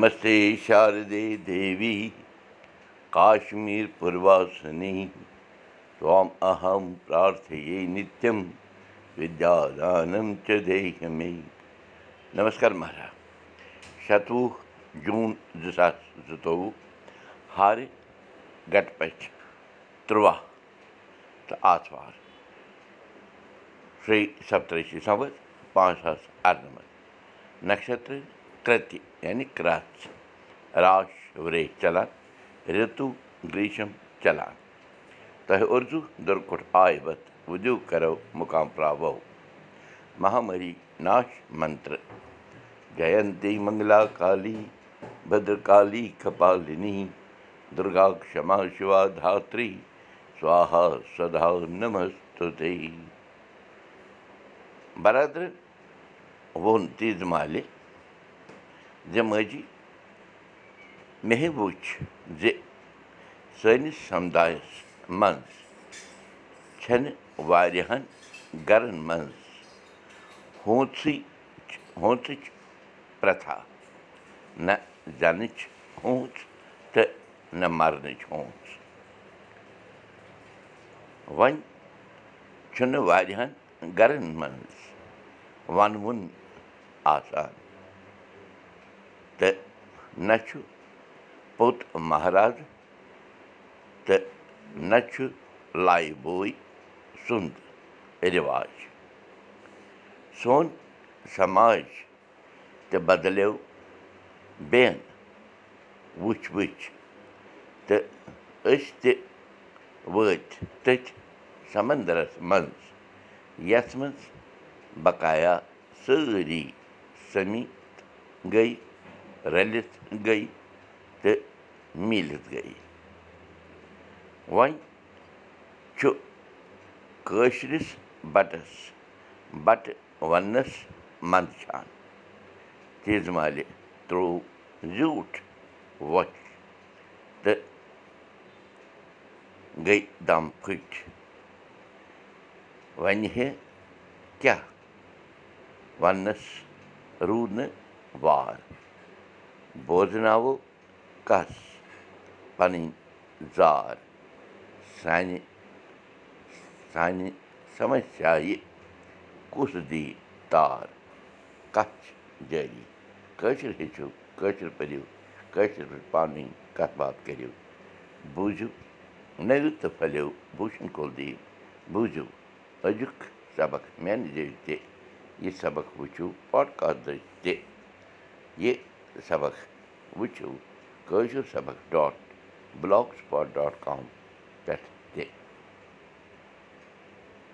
نم شیٖشمیٖس دیہ मे नमस्कार महाराज। شو जून زٕ ساس زٕتووُہ ہار گَٹپ تُرٛواہ تہٕ آتھوار شیٚیہِ سپتہِ دِسمبر پانٛژھ ساس नक्षत्र کرٛچ راش ورے چلان دُرکُٹھ آے وت وُدو کَرو مُقام پراوو مہامری ناش منتر جینتی منگلا کالی بدرکالی کپالِنی دُرگا نمست برادر ووٚن تیٖژ مالہِ زِ ماجی مے وٕچھ زِ سٲنِس سَمدایَس منٛز چھَنہٕ واریاہَن گَرَن منٛز ہوژٕے ہوژٕچ پرٛتھا نہ زٮ۪نٕچ ہوژ تہٕ نہ مَرنٕچ ہوژ وۄنۍ چھُنہٕ واریاہَن گَرَن منٛز وَنوُن آسان تہٕ نہ چھُ پوٚت مہراز تہٕ نہ چھُ لایہِ بوے سُنٛد رِواج۔ سون سماج تہِ بَدلیو بیٚیَن وٕچھ وٕچھ تہٕ أسۍ تہِ وٲتۍ تٔتھۍ سَمنٛدرَس منٛز یَتھ منٛز بقایا سٲری سٔمِتھ گٔے رٔلِتھ گٔے تہٕ میٖلِتھ گٔے وۄنۍ چھُ کٲشرِس بَٹَس بَٹہٕ وَننَس منٛدچھان تیٖژ مالہِ ترٛوو زیوٗٹھ وۄٹھ تہٕ گٔے دَم پھٕٹۍ وَنہِ ہے کیٛاہ وَننَس روٗد نہٕ وار بوزناوو کَس پَنٕنۍ زار سانہِ سانہِ سمسیایہِ کُس دی تار کَتھ چھِ جٲری کٲشِر ہیٚچھِو کٲشِر پٔرِو کٲشِر پٲٹھۍ پانہٕ ؤنۍ کَتھ باتھ کٔرِو بوٗزِو نٔوِو تہٕ پھٔلِو بوٗشَن کُل دیٖو بوٗزِو أزیُک سبق میٛانہِ ذٔریعہِ تہِ یہِ سبق وٕچھِو پاڈکاسٹ تہِ یہِ سبق وٕچھِو کٲشِر سبق dot blog spot dot com پٮ۪ٹھ